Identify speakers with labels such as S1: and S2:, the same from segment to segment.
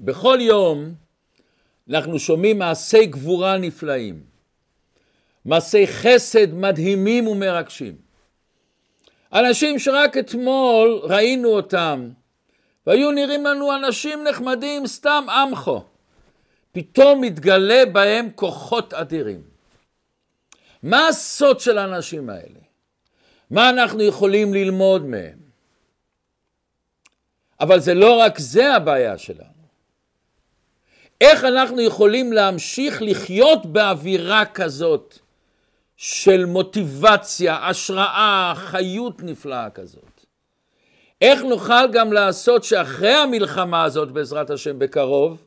S1: בכל יום אנחנו שומעים מעשי גבורה נפלאים, מעשי חסד מדהימים ומרגשים. אנשים שרק אתמול ראינו אותם, והיו נראים לנו אנשים נחמדים, סתם עמכו. פתאום מתגלה בהם כוחות אדירים. מה הסוד של האנשים האלה? מה אנחנו יכולים ללמוד מהם? אבל זה לא רק זה הבעיה שלנו. איך אנחנו יכולים להמשיך לחיות באווירה כזאת של מוטיבציה, השראה, חיות נפלאה כזאת? איך נוכל גם לעשות שאחרי המלחמה הזאת, בעזרת השם בקרוב,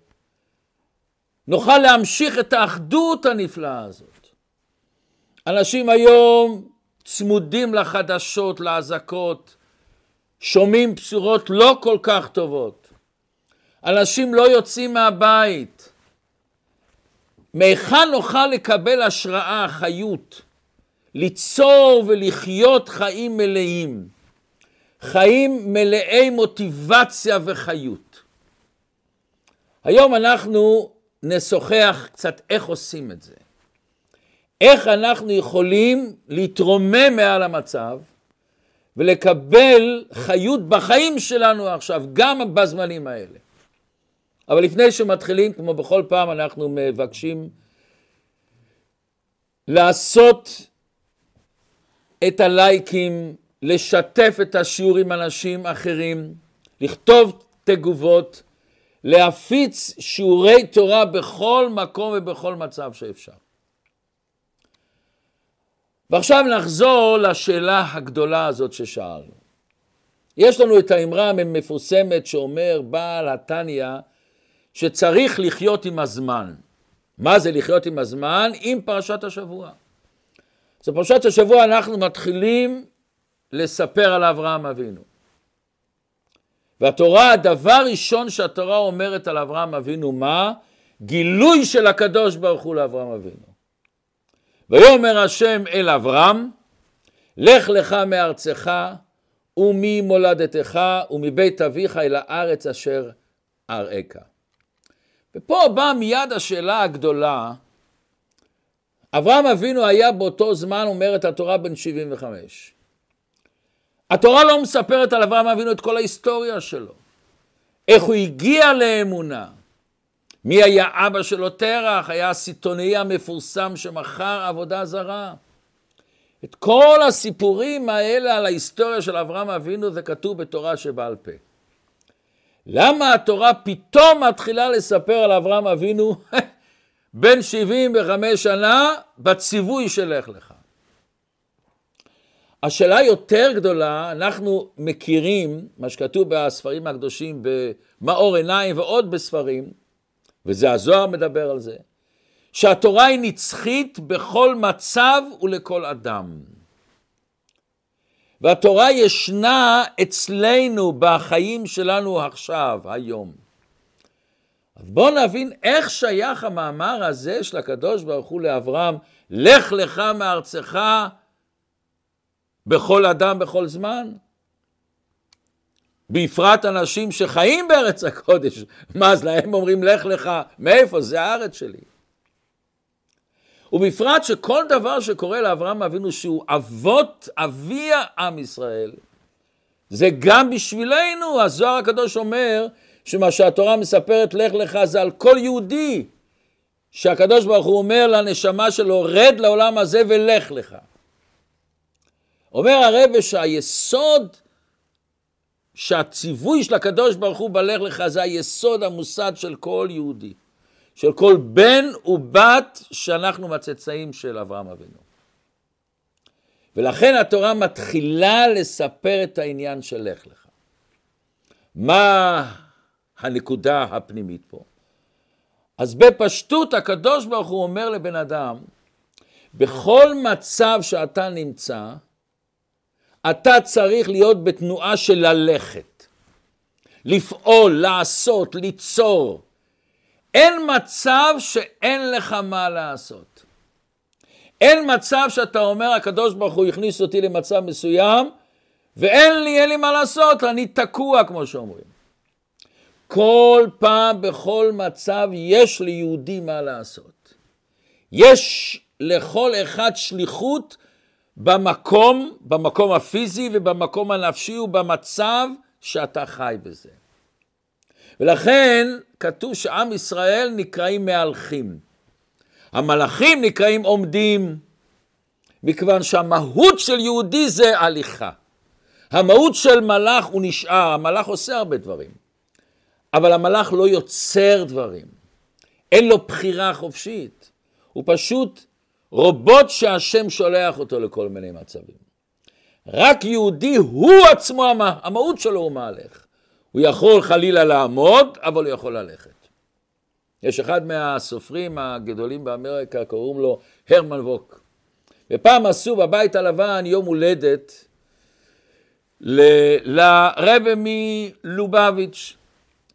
S1: נוכל להמשיך את האחדות הנפלאה הזאת. אנשים היום צמודים לחדשות, לאזעקות, שומעים בשורות לא כל כך טובות. אנשים לא יוצאים מהבית. מהיכן נוכל לקבל השראה, חיות, ליצור ולחיות חיים מלאים, חיים מלאי מוטיבציה וחיות. היום אנחנו נשוחח קצת איך עושים את זה. איך אנחנו יכולים להתרומם מעל המצב ולקבל חיות בחיים שלנו עכשיו, גם בזמנים האלה. אבל לפני שמתחילים, כמו בכל פעם, אנחנו מבקשים לעשות את הלייקים, לשתף את השיעור עם אנשים אחרים, לכתוב תגובות, להפיץ שיעורי תורה בכל מקום ובכל מצב שאפשר. ועכשיו נחזור לשאלה הגדולה הזאת ששאלנו. יש לנו את האמרה המפורסמת שאומר בעל התניא שצריך לחיות עם הזמן. מה זה לחיות עם הזמן? עם פרשת השבוע. אז בפרשת השבוע אנחנו מתחילים לספר על אברהם אבינו. והתורה, הדבר ראשון שהתורה אומרת על אברהם אבינו, מה? גילוי של הקדוש ברוך הוא לאברהם אבינו. ויאמר השם אל אברהם, לך לך מארצך וממולדתך ומבית אביך אל הארץ אשר אראך. ופה באה מיד השאלה הגדולה, אברהם אבינו היה באותו זמן, אומרת התורה, בן 75. התורה לא מספרת על אברהם אבינו את כל ההיסטוריה שלו. איך הוא הגיע לאמונה. מי היה אבא שלו תרח? היה הסיטונאי המפורסם שמכר עבודה זרה. את כל הסיפורים האלה על ההיסטוריה של אברהם אבינו זה כתוב בתורה שבעל פה. למה התורה פתאום מתחילה לספר על אברהם אבינו בן 75 שנה בציווי של לך לך? השאלה יותר גדולה, אנחנו מכירים מה שכתוב בספרים הקדושים במאור עיניים ועוד בספרים, וזה הזוהר מדבר על זה, שהתורה היא נצחית בכל מצב ולכל אדם. והתורה ישנה אצלנו בחיים שלנו עכשיו, היום. אז בואו נבין איך שייך המאמר הזה של הקדוש ברוך הוא לאברהם, לך לך מארצך בכל אדם, בכל זמן. בפרט אנשים שחיים בארץ הקודש, מה אז להם אומרים לך לך, מאיפה? זה הארץ שלי. ובפרט שכל דבר שקורה לאברהם אבינו שהוא אבות אבי העם ישראל, זה גם בשבילנו, הזוהר הקדוש אומר שמה שהתורה מספרת לך לך זה על כל יהודי, שהקדוש ברוך הוא אומר לנשמה שלו רד לעולם הזה ולך לך. אומר הרבה שהיסוד שהציווי של הקדוש ברוך הוא בלך לך זה היסוד המוסד של כל יהודי, של כל בן ובת שאנחנו מצאצאים של אברהם אבינו. ולכן התורה מתחילה לספר את העניין של לך לך. מה הנקודה הפנימית פה? אז בפשטות הקדוש ברוך הוא אומר לבן אדם, בכל מצב שאתה נמצא, אתה צריך להיות בתנועה של ללכת, לפעול, לעשות, ליצור. אין מצב שאין לך מה לעשות. אין מצב שאתה אומר, הקדוש ברוך הוא הכניס אותי למצב מסוים, ואין לי, אין לי מה לעשות, אני תקוע, כמו שאומרים. כל פעם, בכל מצב, יש ליהודי מה לעשות. יש לכל אחד שליחות במקום, במקום הפיזי ובמקום הנפשי ובמצב שאתה חי בזה. ולכן כתוב שעם ישראל נקראים מהלכים. המלאכים נקראים עומדים, מכיוון שהמהות של יהודי זה הליכה. המהות של מלאך הוא נשאר, המלאך עושה הרבה דברים, אבל המלאך לא יוצר דברים, אין לו בחירה חופשית, הוא פשוט רובוט שהשם שולח אותו לכל מיני מצבים. רק יהודי הוא עצמו, המהות שלו הוא מהלך. הוא יכול חלילה לעמוד, אבל הוא יכול ללכת. יש אחד מהסופרים הגדולים באמריקה, קוראים לו הרמן ווק. ופעם עשו בבית הלבן יום הולדת לרבה מלובביץ',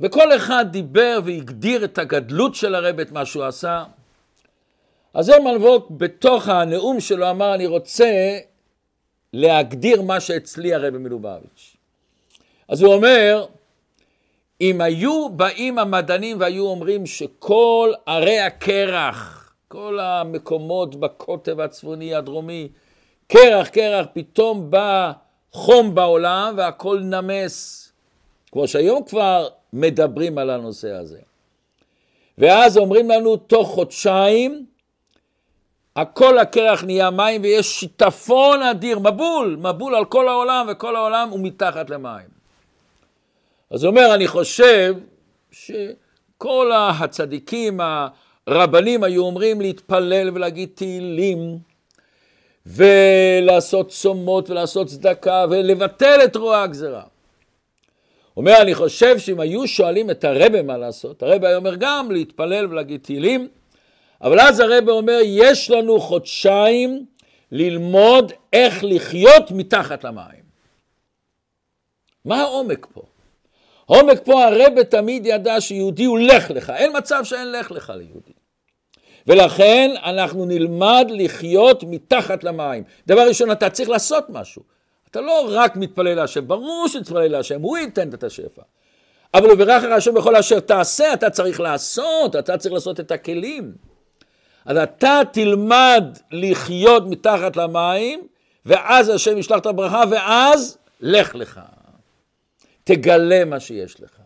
S1: וכל אחד דיבר והגדיר את הגדלות של הרבה, את מה שהוא עשה. אז הרמן ווק בתוך הנאום שלו אמר, אני רוצה להגדיר מה שאצלי הרבה מלובביץ'. אז הוא אומר, אם היו באים המדענים והיו אומרים שכל ערי הקרח, כל המקומות בקוטב הצפוני הדרומי, קרח, קרח, פתאום בא חום בעולם והכל נמס, כמו שהיום כבר מדברים על הנושא הזה. ואז אומרים לנו, תוך חודשיים, הכל הקרח נהיה מים ויש שיטפון אדיר, מבול, מבול על כל העולם, וכל העולם הוא מתחת למים. אז הוא אומר, אני חושב שכל הצדיקים, הרבנים היו אומרים להתפלל ולהגיד תהילים ולעשות צומות ולעשות צדקה ולבטל את רוע הגזרה. אומר, אני חושב שאם היו שואלים את הרבה מה לעשות, הרבה היה אומר גם להתפלל ולהגיד תהילים, אבל אז הרבה אומר, יש לנו חודשיים ללמוד איך לחיות מתחת למים. מה העומק פה? עומק פה הרבה תמיד ידע שיהודי הוא לך לך, אין מצב שאין לך לך ליהודי. ולכן אנחנו נלמד לחיות מתחת למים. דבר ראשון, אתה צריך לעשות משהו. אתה לא רק מתפלל להשם, ברור שתתפלל להשם, הוא ייתן את השפע. אבל וברך השם בכל אשר תעשה, אתה צריך לעשות, אתה צריך לעשות את הכלים. אז אתה תלמד לחיות מתחת למים, ואז השם ישלח את הברכה, ואז לך לך. תגלה מה שיש לך.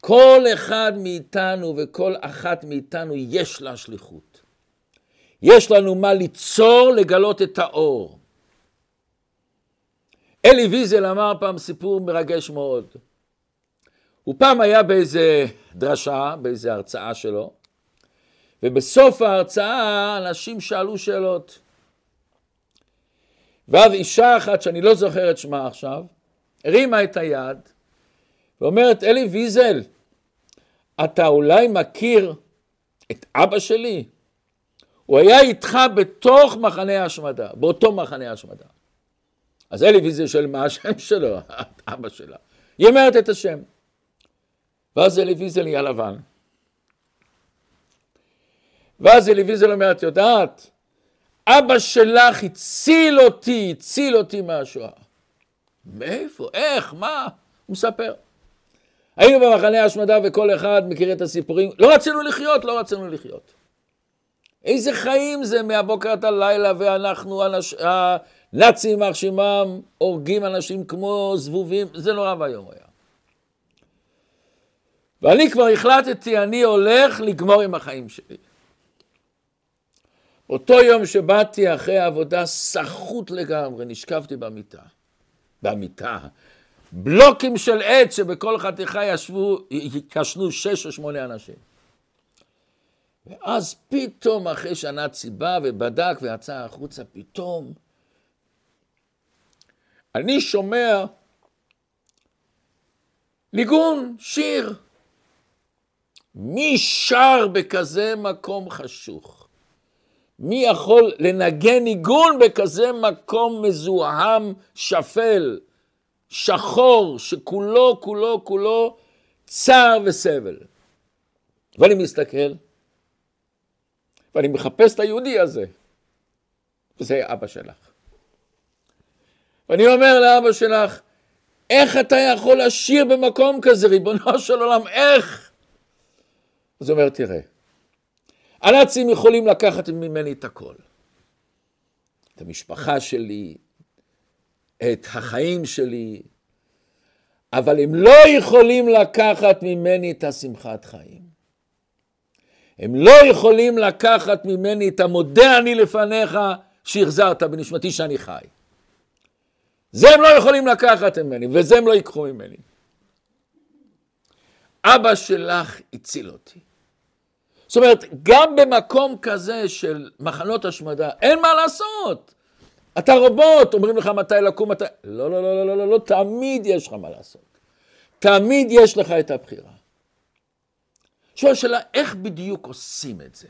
S1: כל אחד מאיתנו וכל אחת מאיתנו יש לה שליחות. יש לנו מה ליצור, לגלות את האור. אלי ויזל אמר פעם סיפור מרגש מאוד. הוא פעם היה באיזה דרשה, באיזה הרצאה שלו, ובסוף ההרצאה אנשים שאלו שאלות. ואז אישה אחת, שאני לא זוכר את שמה עכשיו, הרימה את היד ואומרת, אלי ויזל, אתה אולי מכיר את אבא שלי? הוא היה איתך בתוך מחנה ההשמדה, באותו מחנה ההשמדה. אז אלי ויזל שואל מה השם שלו, אבא שלה. היא אומרת את השם. ואז אלי ויזל נהיה לבן. ואז אלי ויזל אומר, את יודעת, אבא שלך הציל אותי, הציל אותי מהשואה. מאיפה? איך? מה? הוא מספר. היינו במחנה ההשמדה וכל אחד מכיר את הסיפורים. לא רצינו לחיות, לא רצינו לחיות. איזה חיים זה מהבוקר עד הלילה ואנחנו, אנש... הנאצים מרשימם, הורגים אנשים כמו זבובים, זה נורא ואיום היה. ואני כבר החלטתי, אני הולך לגמור עם החיים שלי. אותו יום שבאתי אחרי העבודה, סחוט לגמרי, נשכבתי במיטה. במיטה. בלוקים של עץ שבכל חתיכה ישבו, ישנו שש או שמונה אנשים. ואז פתאום, אחרי שהנאצי בא ובדק ויצא החוצה, פתאום אני שומע ניגון, שיר. מי שר בכזה מקום חשוך? מי יכול לנגן ניגון בכזה מקום מזוהם, שפל, שחור, שכולו, כולו, כולו צער וסבל? ואני מסתכל, ואני מחפש את היהודי הזה, וזה אבא שלך. ואני אומר לאבא שלך, איך אתה יכול לשיר במקום כזה, ריבונו של עולם, איך? אז הוא אומר, תראה, הנאצים יכולים לקחת ממני את הכל. את המשפחה שלי, את החיים שלי, אבל הם לא יכולים לקחת ממני את השמחת חיים. הם לא יכולים לקחת ממני את המודה אני לפניך שהחזרת בנשמתי שאני חי. זה הם לא יכולים לקחת ממני, וזה הם לא ייקחו ממני. אבא שלך הציל אותי. זאת אומרת, גם במקום כזה של מחנות השמדה, אין מה לעשות. אתה רובוט, אומרים לך מתי לקום, מתי... לא, לא, לא, לא, לא, לא, לא, תמיד יש לך מה לעשות. תמיד יש לך את הבחירה. שואל שאלה, איך בדיוק עושים את זה?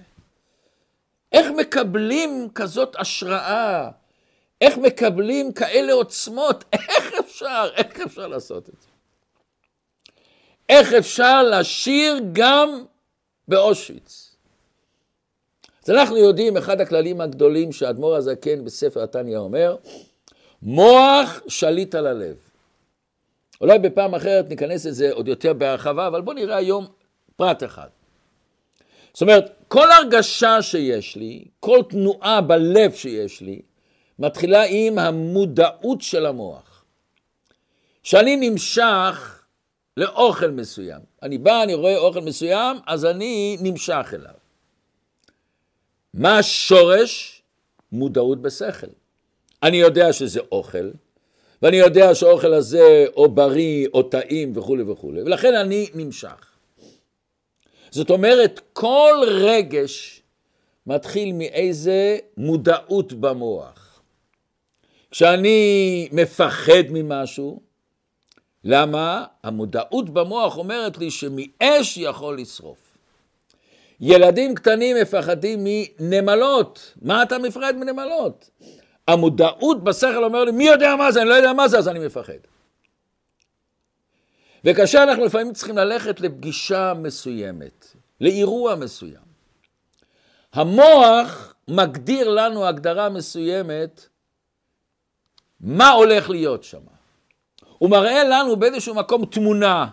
S1: איך מקבלים כזאת השראה? איך מקבלים כאלה עוצמות? איך אפשר? איך אפשר לעשות את זה? איך אפשר לשיר גם באושיץ? אז אנחנו יודעים, אחד הכללים הגדולים שהאדמו"ר הזקן בספר התניא אומר, מוח שליט על הלב. אולי בפעם אחרת ניכנס לזה עוד יותר בהרחבה, אבל בואו נראה היום פרט אחד. זאת אומרת, כל הרגשה שיש לי, כל תנועה בלב שיש לי, מתחילה עם המודעות של המוח. כשאני נמשך לאוכל מסוים, אני בא, אני רואה אוכל מסוים, אז אני נמשך אליו. מה השורש? מודעות בשכל. אני יודע שזה אוכל, ואני יודע שהאוכל הזה או בריא או טעים וכולי וכולי, ולכן אני נמשך. זאת אומרת, כל רגש מתחיל מאיזה מודעות במוח. כשאני מפחד ממשהו, למה? המודעות במוח אומרת לי שמאש יכול לשרוף. ילדים קטנים מפחדים מנמלות. מה אתה מפחד מנמלות? המודעות בשכל אומר לי, מי יודע מה זה? אני לא יודע מה זה, אז אני מפחד. וכאשר אנחנו לפעמים צריכים ללכת לפגישה מסוימת, לאירוע מסוים, המוח מגדיר לנו הגדרה מסוימת מה הולך להיות שם. הוא מראה לנו באיזשהו מקום תמונה.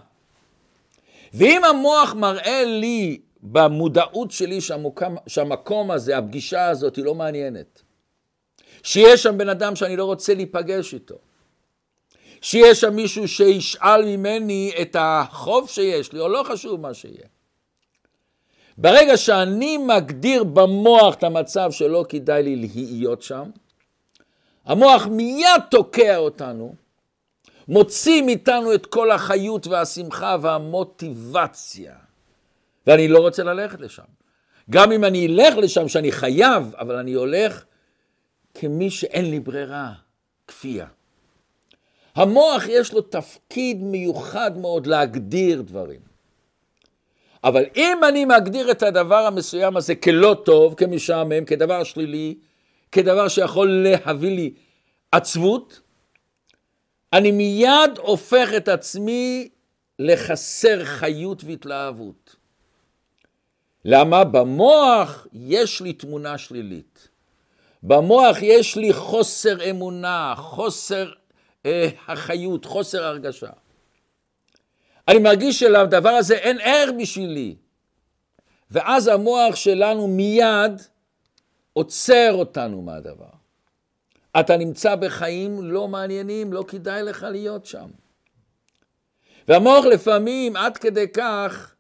S1: ואם המוח מראה לי במודעות שלי שהמוקם, שהמקום הזה, הפגישה הזאת היא לא מעניינת, שיש שם בן אדם שאני לא רוצה להיפגש איתו, שיש שם מישהו שישאל ממני את החוב שיש לי, או לא חשוב מה שיהיה. ברגע שאני מגדיר במוח את המצב שלא כדאי לי להיות שם, המוח מיד תוקע אותנו, מוציא מאיתנו את כל החיות והשמחה והמוטיבציה. ואני לא רוצה ללכת לשם. גם אם אני אלך לשם, שאני חייב, אבל אני הולך כמי שאין לי ברירה, כפייה. המוח יש לו תפקיד מיוחד מאוד להגדיר דברים. אבל אם אני מגדיר את הדבר המסוים הזה כלא טוב, כמשעמם, כדבר שלילי, כדבר שיכול להביא לי עצבות, אני מיד הופך את עצמי לחסר חיות והתלהבות. למה? במוח יש לי תמונה שלילית. במוח יש לי חוסר אמונה, חוסר אה, החיות, חוסר הרגשה. אני מרגיש שלדבר הזה אין ערך בשבילי. ואז המוח שלנו מיד עוצר אותנו מהדבר. אתה נמצא בחיים לא מעניינים, לא כדאי לך להיות שם. והמוח לפעמים עד כדי כך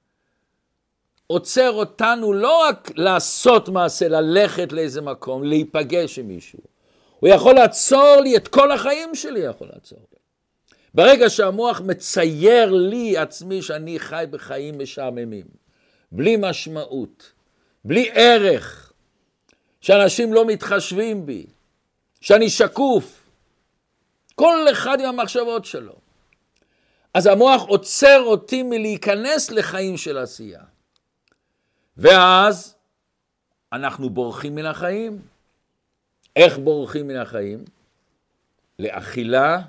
S1: עוצר אותנו לא רק לעשות מעשה, ללכת לאיזה מקום, להיפגש עם מישהו. הוא יכול לעצור לי, את כל החיים שלי יכול לעצור לי. ברגע שהמוח מצייר לי עצמי שאני חי בחיים משעממים, בלי משמעות, בלי ערך, שאנשים לא מתחשבים בי, שאני שקוף, כל אחד עם המחשבות שלו. אז המוח עוצר אותי מלהיכנס לחיים של עשייה. ואז אנחנו בורחים מן החיים. איך בורחים מן החיים? לאכילה,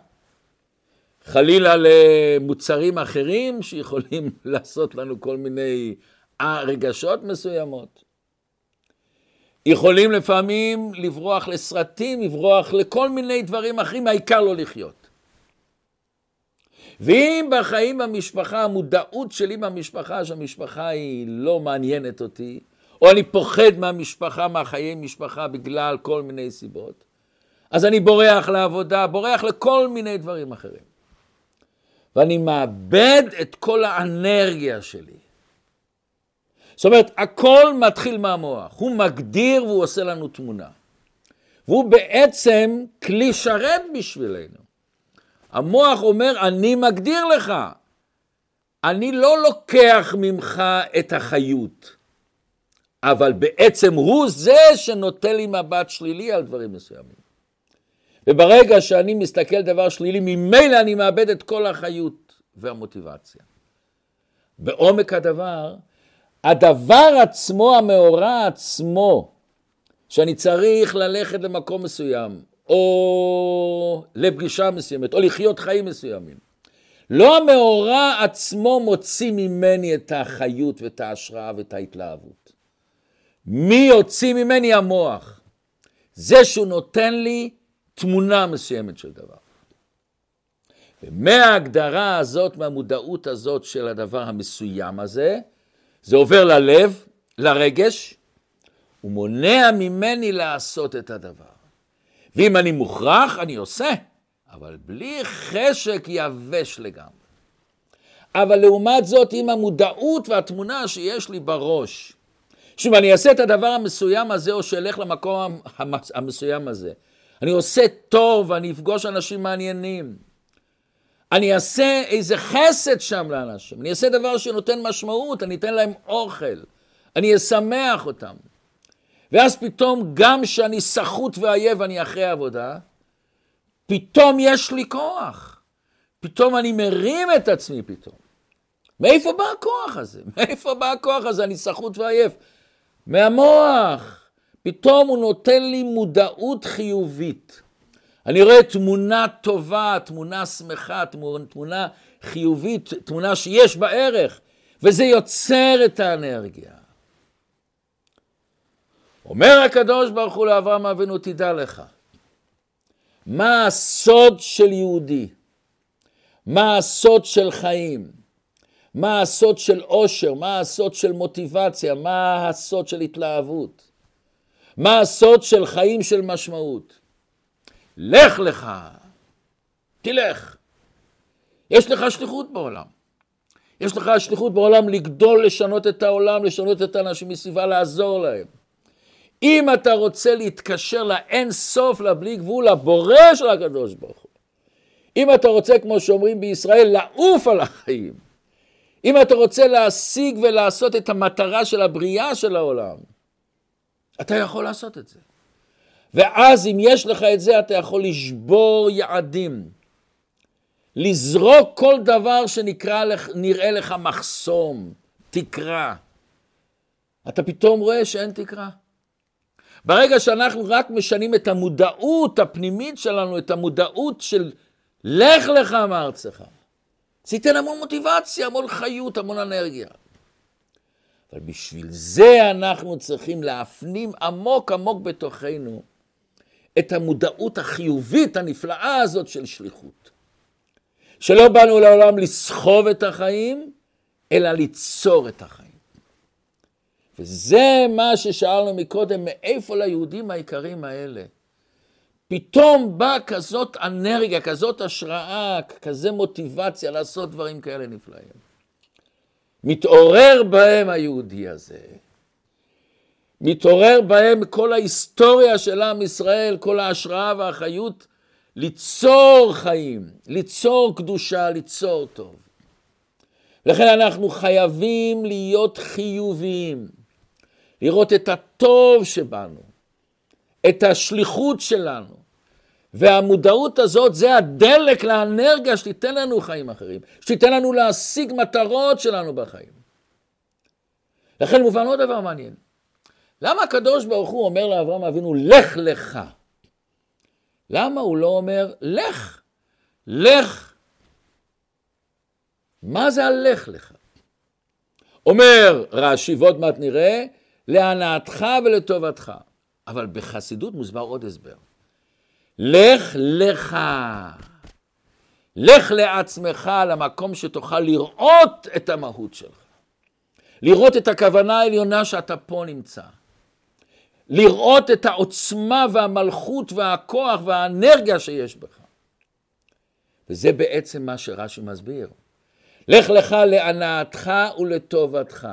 S1: חלילה למוצרים אחרים שיכולים לעשות לנו כל מיני רגשות מסוימות. יכולים לפעמים לברוח לסרטים, לברוח לכל מיני דברים אחרים, העיקר לא לחיות. ואם בחיים במשפחה, המודעות שלי במשפחה, שהמשפחה היא לא מעניינת אותי, או אני פוחד מהמשפחה, מהחיי משפחה, בגלל כל מיני סיבות, אז אני בורח לעבודה, בורח לכל מיני דברים אחרים. ואני מאבד את כל האנרגיה שלי. זאת אומרת, הכל מתחיל מהמוח. הוא מגדיר והוא עושה לנו תמונה. והוא בעצם כלי שרת בשבילנו. המוח אומר, אני מגדיר לך. אני לא לוקח ממך את החיות, אבל בעצם הוא זה שנותן לי מבט שלילי על דברים מסוימים. וברגע שאני מסתכל דבר שלילי, ממילא אני מאבד את כל החיות והמוטיבציה. בעומק הדבר, הדבר עצמו, המאורע עצמו, שאני צריך ללכת למקום מסוים, או לפגישה מסוימת, או לחיות חיים מסוימים. לא המאורע עצמו מוציא ממני את החיות ואת ההשראה ואת ההתלהבות. מי יוציא ממני המוח? זה שהוא נותן לי תמונה מסוימת של דבר. ומההגדרה הזאת, מהמודעות הזאת של הדבר המסוים הזה, זה עובר ללב, לרגש, ומונע ממני לעשות את הדבר. ואם אני מוכרח, אני עושה, אבל בלי חשק יבש לגמרי. אבל לעומת זאת, עם המודעות והתמונה שיש לי בראש, שאם אני אעשה את הדבר המסוים הזה, או שאלך למקום המסוים הזה, אני עושה טוב, אני אפגוש אנשים מעניינים. אני אעשה איזה חסד שם לאנשים, אני אעשה דבר שנותן משמעות, אני אתן להם אוכל, אני אשמח אותם. ואז פתאום, גם כשאני סחוט ועייף ואני אחרי עבודה, פתאום יש לי כוח. פתאום אני מרים את עצמי פתאום. מאיפה בא הכוח הזה? מאיפה בא הכוח הזה? אני סחוט ועייף. מהמוח. פתאום הוא נותן לי מודעות חיובית. אני רואה תמונה טובה, תמונה שמחה, תמונה חיובית, תמונה שיש בה ערך, וזה יוצר את האנרגיה. אומר הקדוש ברוך הוא לאברהם אבינו, תדע לך, מה הסוד של יהודי? מה הסוד של חיים? מה הסוד של עושר? מה הסוד של מוטיבציה? מה הסוד של התלהבות? מה הסוד של חיים של משמעות? לך לך, תלך. יש לך שליחות בעולם. יש לך שליחות בעולם לגדול, לשנות את העולם, לשנות את האנשים מסביבה, לעזור להם. אם אתה רוצה להתקשר לאין סוף, לבלי גבול, לבורא של הקדוש ברוך הוא. אם אתה רוצה, כמו שאומרים בישראל, לעוף על החיים. אם אתה רוצה להשיג ולעשות את המטרה של הבריאה של העולם, אתה יכול לעשות את זה. ואז אם יש לך את זה, אתה יכול לשבור יעדים. לזרוק כל דבר שנראה לך מחסום, תקרה. אתה פתאום רואה שאין תקרה. ברגע שאנחנו רק משנים את המודעות הפנימית שלנו, את המודעות של לך לך מארצך, זה ייתן המון מוטיבציה, המון חיות, המון אנרגיה. אבל בשביל זה אנחנו צריכים להפנים עמוק עמוק בתוכנו את המודעות החיובית הנפלאה הזאת של שליחות. שלא באנו לעולם לסחוב את החיים, אלא ליצור את החיים. וזה מה ששאלנו מקודם, מאיפה ליהודים היקרים האלה? פתאום באה כזאת אנרגיה, כזאת השראה, כזה מוטיבציה לעשות דברים כאלה נפלאים. מתעורר בהם היהודי הזה. מתעורר בהם כל ההיסטוריה של עם ישראל, כל ההשראה והחיות, ליצור חיים, ליצור קדושה, ליצור טוב. לכן אנחנו חייבים להיות חיוביים, לראות את הטוב שבנו, את השליחות שלנו, והמודעות הזאת זה הדלק לאנרגיה שתיתן לנו חיים אחרים, שתיתן לנו להשיג מטרות שלנו בחיים. לכן מובן עוד דבר מעניין. למה הקדוש ברוך הוא אומר לאברהם אבינו, לך לך? למה הוא לא אומר, לך, לך? מה זה הלך לך? אומר רש"י, ועוד מעט נראה, להנאתך ולטובתך. אבל בחסידות מוסבר עוד הסבר. לך לך. לך לעצמך למקום שתוכל לראות את המהות שלך. לראות את הכוונה העליונה שאתה פה נמצא. לראות את העוצמה והמלכות והכוח והאנרגיה שיש בך. וזה בעצם מה שרש"י מסביר. לך לך להנאתך ולטובתך.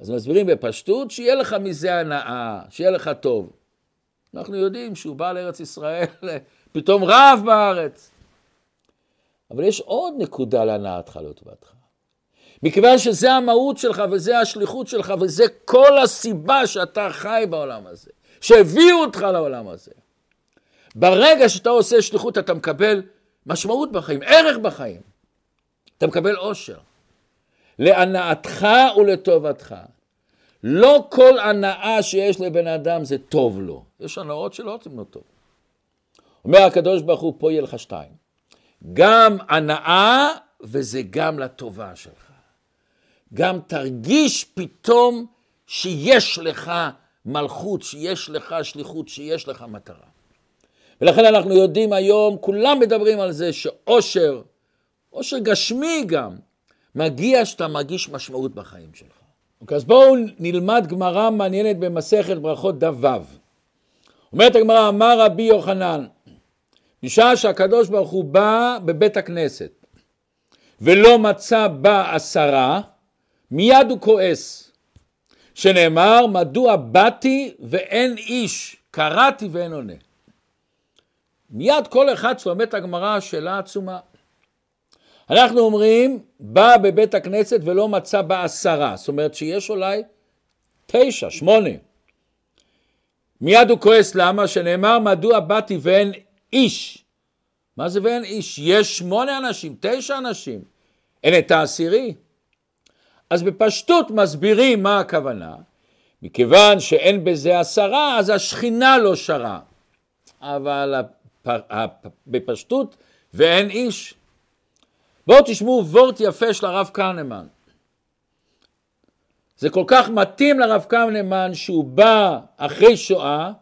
S1: אז מסבירים בפשטות, שיהיה לך מזה הנאה, שיהיה לך טוב. אנחנו יודעים שהוא בא לארץ ישראל, פתאום רב בארץ. אבל יש עוד נקודה להנאתך לטובתך. מכיוון שזה המהות שלך וזה השליחות שלך וזה כל הסיבה שאתה חי בעולם הזה, שהביאו אותך לעולם הזה. ברגע שאתה עושה שליחות אתה מקבל משמעות בחיים, ערך בחיים. אתה מקבל עושר. להנאתך ולטובתך. לא כל הנאה שיש לבן אדם זה טוב לו. יש הנאות שלא רוצים לו טוב. אומר הקדוש ברוך הוא, פה יהיה לך שתיים. גם הנאה וזה גם לטובה שלך. גם תרגיש פתאום שיש לך מלכות, שיש לך שליחות, שיש לך מטרה. ולכן אנחנו יודעים היום, כולם מדברים על זה שאושר, אושר גשמי גם, מגיע שאתה מרגיש משמעות בחיים שלך. אוקיי, אז בואו נלמד גמרא מעניינת במסכת ברכות דף ו'. אומרת הגמרא, אמר רבי יוחנן, בשעה שהקדוש ברוך הוא בא בבית הכנסת ולא מצא בה עשרה, מיד הוא כועס. שנאמר, מדוע באתי ואין איש, קראתי ואין עונה. מיד כל אחד שלומד את הגמרא, שאלה עצומה. אנחנו אומרים, בא בבית הכנסת ולא מצא בה עשרה, זאת אומרת שיש אולי תשע, שמונה. מיד הוא כועס, למה? שנאמר, מדוע באתי ואין איש. מה זה ואין איש? יש שמונה אנשים, תשע אנשים. אין את העשירי. אז בפשטות מסבירים מה הכוונה. מכיוון שאין בזה עשרה, אז השכינה לא שרה. אבל בפשטות, ואין איש. בואו תשמעו וורט יפה של הרב קרנמן. זה כל כך מתאים לרב קרנמן שהוא בא אחרי שואה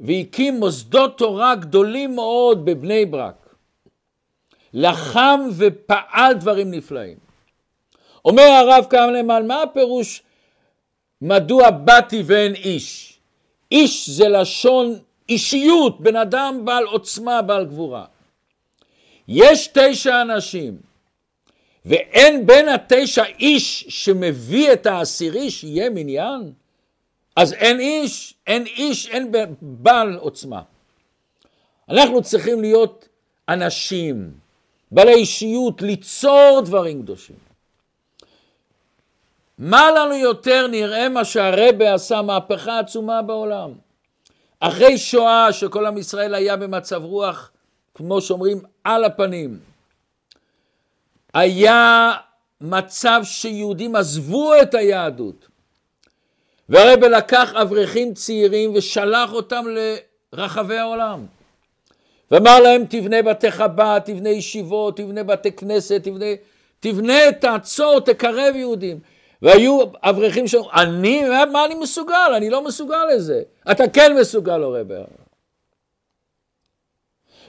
S1: והקים מוסדות תורה גדולים מאוד בבני ברק. לחם ופעל דברים נפלאים. אומר הרב קרנמן, מה הפירוש מדוע באתי ואין איש? איש זה לשון אישיות, בן אדם בעל עוצמה, בעל גבורה. יש תשע אנשים, ואין בין התשע איש שמביא את העשירי שיהיה מניין, אז אין איש, אין איש, אין בעל עוצמה. אנחנו צריכים להיות אנשים, בעלי אישיות, ליצור דברים קדושים. מה לנו יותר נראה מה שהרבה עשה מהפכה עצומה בעולם. אחרי שואה שכל עם ישראל היה במצב רוח, כמו שאומרים, על הפנים. היה מצב שיהודים עזבו את היהדות. והרבה לקח אברכים צעירים ושלח אותם לרחבי העולם. ואמר להם, תבנה בתי חב"ד, תבנה ישיבות, תבנה בתי כנסת, תבנה, תבנה, תעצור, תקרב יהודים. והיו אברכים שאומרים, אני, מה אני מסוגל? אני לא מסוגל לזה. אתה כן מסוגל, רבי.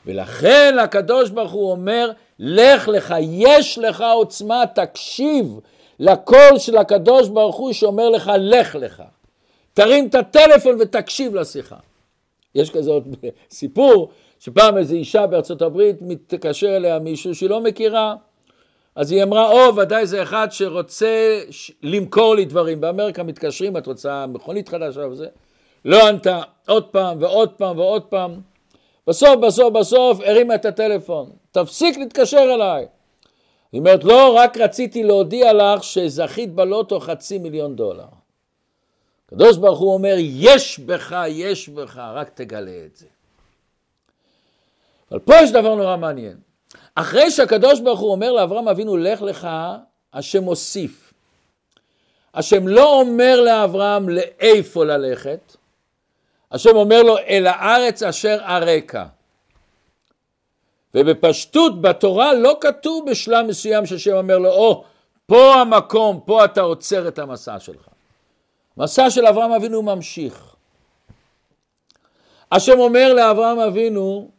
S1: ולכן הקדוש ברוך הוא אומר, לך לך, יש לך עוצמה, תקשיב לקול של הקדוש ברוך הוא שאומר לך, לך לך. תרים את הטלפון ותקשיב לשיחה. יש כזאת סיפור, שפעם איזו אישה בארצות הברית מתקשר אליה מישהו שהיא לא מכירה, אז היא אמרה, או, ודאי זה אחד שרוצה למכור לי דברים. באמריקה מתקשרים, את רוצה מכונית חדשה וזה. לא ענתה, עוד פעם ועוד פעם ועוד פעם. בסוף, בסוף, בסוף, הרימה את הטלפון. תפסיק להתקשר אליי. היא אומרת, לא, רק רציתי להודיע לך שזכית בלוטו חצי מיליון דולר. הקדוש ברוך הוא אומר, יש בך, יש בך, רק תגלה את זה. אבל פה יש דבר נורא מעניין. אחרי שהקדוש ברוך הוא אומר לאברהם אבינו, לך לך, השם מוסיף. השם לא אומר לאברהם לאיפה ללכת, השם אומר לו, אל הארץ אשר אראך. ובפשטות בתורה לא כתוב בשלב מסוים שהשם אומר לו, או, oh, פה המקום, פה אתה עוצר את המסע שלך. מסע של אברהם אבינו ממשיך. השם אומר לאברהם אבינו,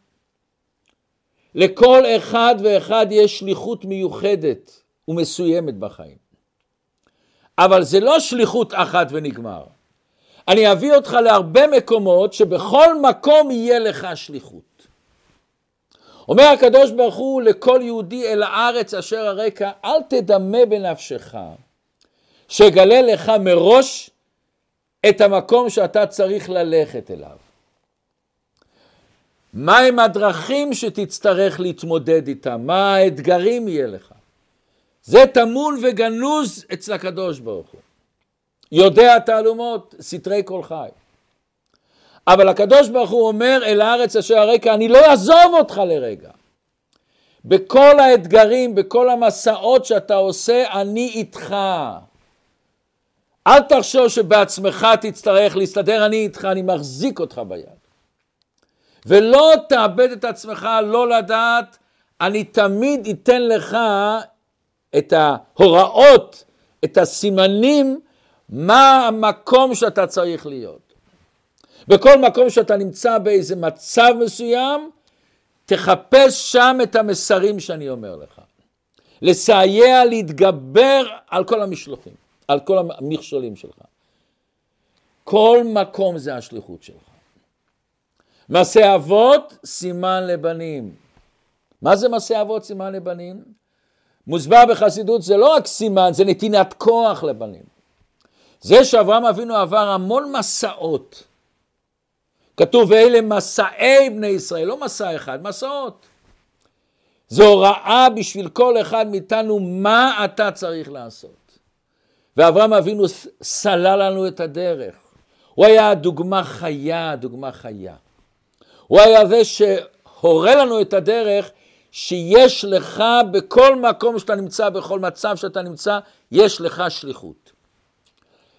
S1: לכל אחד ואחד יש שליחות מיוחדת ומסוימת בחיים. אבל זה לא שליחות אחת ונגמר. אני אביא אותך להרבה מקומות שבכל מקום יהיה לך שליחות. אומר הקדוש ברוך הוא לכל יהודי אל הארץ אשר הרקע, אל תדמה בנפשך, שגלה לך מראש את המקום שאתה צריך ללכת אליו. מהם הדרכים שתצטרך להתמודד איתם? מה האתגרים יהיה לך? זה טמון וגנוז אצל הקדוש ברוך הוא. יודע תעלומות, סתרי כל חי. אבל הקדוש ברוך הוא אומר אל הארץ אשר הרקע, אני לא אעזוב אותך לרגע. בכל האתגרים, בכל המסעות שאתה עושה, אני איתך. אל תחשוב שבעצמך תצטרך להסתדר, אני איתך, אני מחזיק אותך ביד. ולא תאבד את עצמך לא לדעת, אני תמיד אתן לך את ההוראות, את הסימנים, מה המקום שאתה צריך להיות. בכל מקום שאתה נמצא באיזה מצב מסוים, תחפש שם את המסרים שאני אומר לך. לסייע להתגבר על כל המשלוחים, על כל המכשולים שלך. כל מקום זה השליחות שלך. מעשה אבות, סימן לבנים. מה זה מעשה אבות, סימן לבנים? מוסבר בחסידות זה לא רק סימן, זה נתינת כוח לבנים. זה שאברהם אבינו עבר המון מסעות. כתוב ואלה מסעי בני ישראל, לא מסע אחד, מסעות. זו הוראה בשביל כל אחד מאיתנו מה אתה צריך לעשות. ואברהם אבינו סלל לנו את הדרך. הוא היה דוגמה חיה, דוגמה חיה. הוא היה זה שהורה לנו את הדרך שיש לך בכל מקום שאתה נמצא, בכל מצב שאתה נמצא, יש לך שליחות.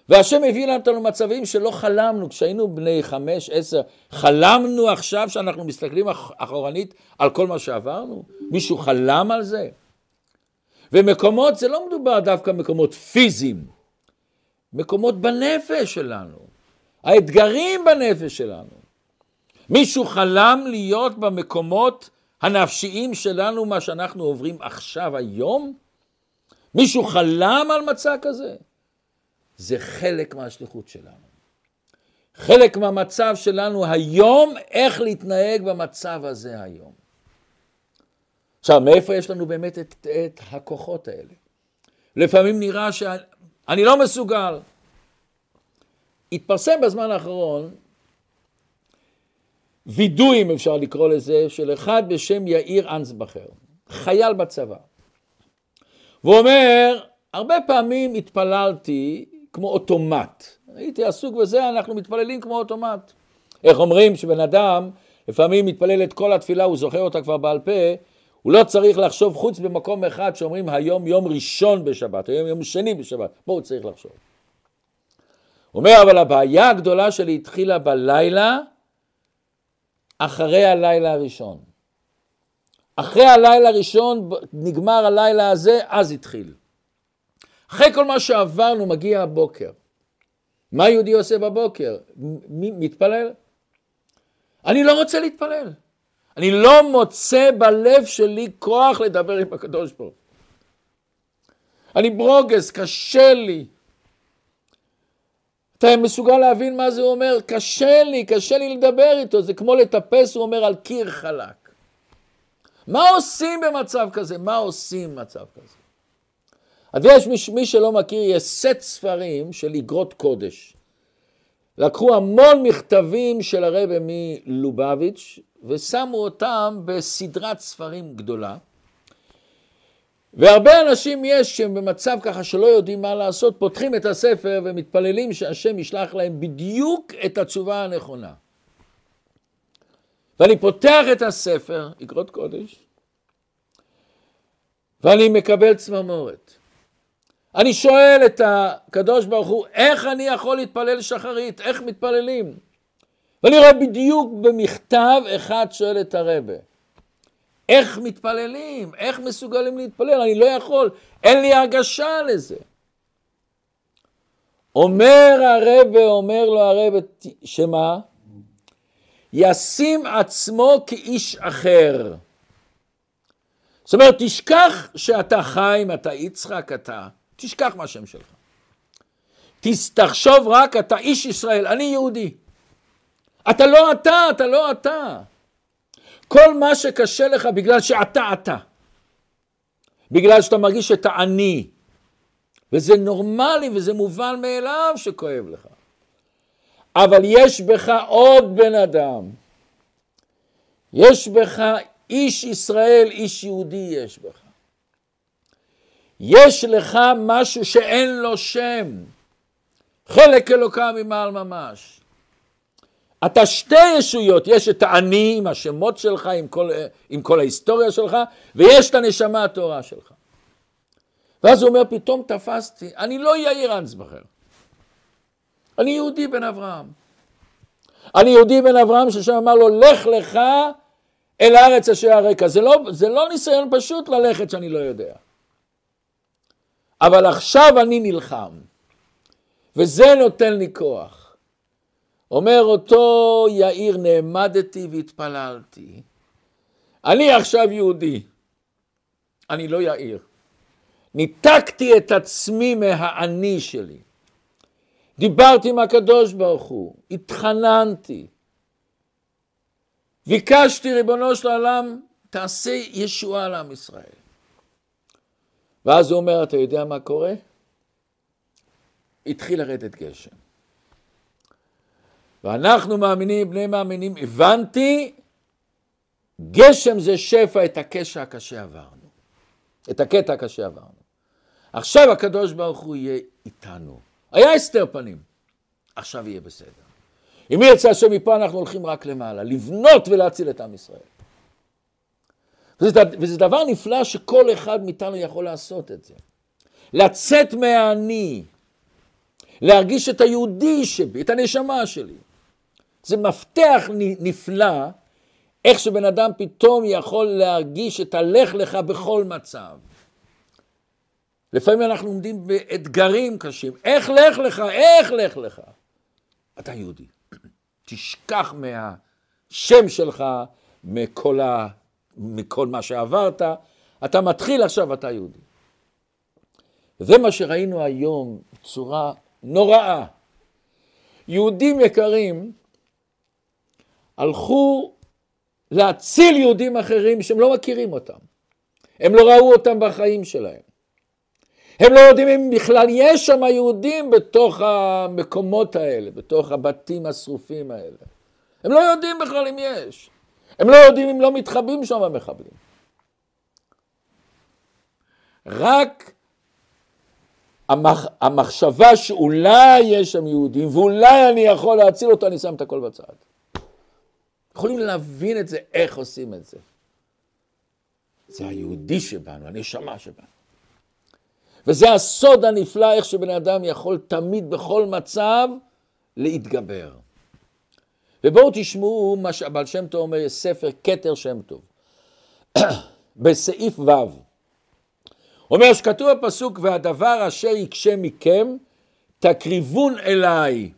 S1: והשם הביא לנו מצבים שלא חלמנו, כשהיינו בני חמש, עשר, חלמנו עכשיו שאנחנו מסתכלים אחורנית על כל מה שעברנו? מישהו חלם על זה? ומקומות, זה לא מדובר דווקא מקומות פיזיים, מקומות בנפש שלנו, האתגרים בנפש שלנו. מישהו חלם להיות במקומות הנפשיים שלנו, מה שאנחנו עוברים עכשיו, היום? מישהו חלם על מצע כזה? זה חלק מהשליחות שלנו. חלק מהמצב שלנו היום, איך להתנהג במצב הזה היום. עכשיו, מאיפה יש לנו באמת את, את הכוחות האלה? לפעמים נראה שאני לא מסוגל. התפרסם בזמן האחרון וידוי, אם אפשר לקרוא לזה, של אחד בשם יאיר אנסבכר, חייל בצבא. והוא אומר, הרבה פעמים התפללתי כמו אוטומט. הייתי עסוק בזה, אנחנו מתפללים כמו אוטומט. איך אומרים שבן אדם לפעמים מתפלל את כל התפילה, הוא זוכר אותה כבר בעל פה, הוא לא צריך לחשוב חוץ במקום אחד שאומרים היום יום ראשון בשבת, היום יום שני בשבת, פה הוא צריך לחשוב. הוא אומר, אבל הבעיה הגדולה שלי התחילה בלילה, אחרי הלילה הראשון. אחרי הלילה הראשון, נגמר הלילה הזה, אז התחיל. אחרי כל מה שעברנו, מגיע הבוקר. מה יהודי עושה בבוקר? מי מתפלל? אני לא רוצה להתפלל. אני לא מוצא בלב שלי כוח לדבר עם הקדוש ברוך אני ברוגז, קשה לי. אתה מסוגל להבין מה זה אומר? קשה לי, קשה לי לדבר איתו, זה כמו לטפס, הוא אומר, על קיר חלק. מה עושים במצב כזה? מה עושים במצב כזה? אז יש מי, מי שלא מכיר, יש סט ספרים של אגרות קודש. לקחו המון מכתבים של הרבי מלובביץ' ושמו אותם בסדרת ספרים גדולה. והרבה אנשים יש שהם במצב ככה שלא יודעים מה לעשות, פותחים את הספר ומתפללים שהשם ישלח להם בדיוק את התשובה הנכונה. ואני פותח את הספר, אגרות קודש, ואני מקבל צמרמורת. אני שואל את הקדוש ברוך הוא, איך אני יכול להתפלל שחרית? איך מתפללים? ואני רואה בדיוק במכתב אחד שואל את הרבה, איך מתפללים? איך מסוגלים להתפלל? אני לא יכול, אין לי הרגשה לזה. אומר הרבה, אומר לו הרבה, שמה? ישים עצמו כאיש אחר. זאת אומרת, תשכח שאתה חיים, אתה יצחק, אתה, תשכח מהשם שלך. תחשוב רק, אתה איש ישראל, אני יהודי. אתה לא אתה, אתה לא אתה. כל מה שקשה לך בגלל שאתה אתה. בגלל שאתה מרגיש שאתה עני. וזה נורמלי וזה מובן מאליו שכואב לך. אבל יש בך עוד בן אדם. יש בך איש ישראל, איש יהודי יש בך. יש לך משהו שאין לו שם. חלק אלוקה ממעל ממש. אתה שתי ישויות, יש את האני עם השמות שלך, עם כל, עם כל ההיסטוריה שלך, ויש את הנשמה הטהורה שלך. ואז הוא אומר, פתאום תפסתי, אני לא יאיר אנסבכר. אני יהודי בן אברהם. אני יהודי בן אברהם ששם אמר לו, לך לך אל הארץ אשר הרקע. זה לא, זה לא ניסיון פשוט ללכת שאני לא יודע. אבל עכשיו אני נלחם, וזה נותן לי כוח. אומר אותו יאיר, נעמדתי והתפללתי. אני עכשיו יהודי, אני לא יאיר. ניתקתי את עצמי מהאני שלי. דיברתי עם הקדוש ברוך הוא, התחננתי. ביקשתי, ריבונו של העולם, תעשה ישועה לעם ישראל. ואז הוא אומר, אתה יודע מה קורה? התחיל לרדת גשם. ואנחנו מאמינים, בני מאמינים, הבנתי, גשם זה שפע, את הקשע הקשה עברנו. את הקטע הקשה עברנו. עכשיו הקדוש ברוך הוא יהיה איתנו. היה הסתר פנים, עכשיו יהיה בסדר. אם ירצה השם מפה אנחנו הולכים רק למעלה, לבנות ולהציל את עם ישראל. וזה, וזה דבר נפלא שכל אחד מאיתנו יכול לעשות את זה. לצאת מהאני, להרגיש את היהודי שבי, את הנשמה שלי. זה מפתח נפלא, איך שבן אדם פתאום יכול להרגיש את הלך לך בכל מצב. לפעמים אנחנו עומדים באתגרים קשים. איך לך לך? איך לך לך? אתה יהודי. תשכח מהשם שלך, מכל, ה... מכל מה שעברת. אתה מתחיל עכשיו, אתה יהודי. זה מה שראינו היום בצורה נוראה. יהודים יקרים הלכו להציל יהודים אחרים שהם לא מכירים אותם. הם לא ראו אותם בחיים שלהם. הם לא יודעים אם בכלל יש שם יהודים בתוך המקומות האלה, בתוך הבתים השרופים האלה. הם לא יודעים בכלל אם יש. הם לא יודעים אם לא מתחבאים שם המחבלים. רק המח... המחשבה שאולי יש שם יהודים ואולי אני יכול להציל אותו, אני שם את הכל בצד. יכולים להבין את זה, איך עושים את זה. זה היהודי שבנו, הנשמה שבנו. וזה הסוד הנפלא, איך שבן אדם יכול תמיד, בכל מצב, להתגבר. ובואו תשמעו מה שהבעל שם טוב אומר, יש ספר כתר שם טוב. בסעיף ו', אומר שכתוב בפסוק, והדבר אשר יקשה מכם, תקריבון אליי.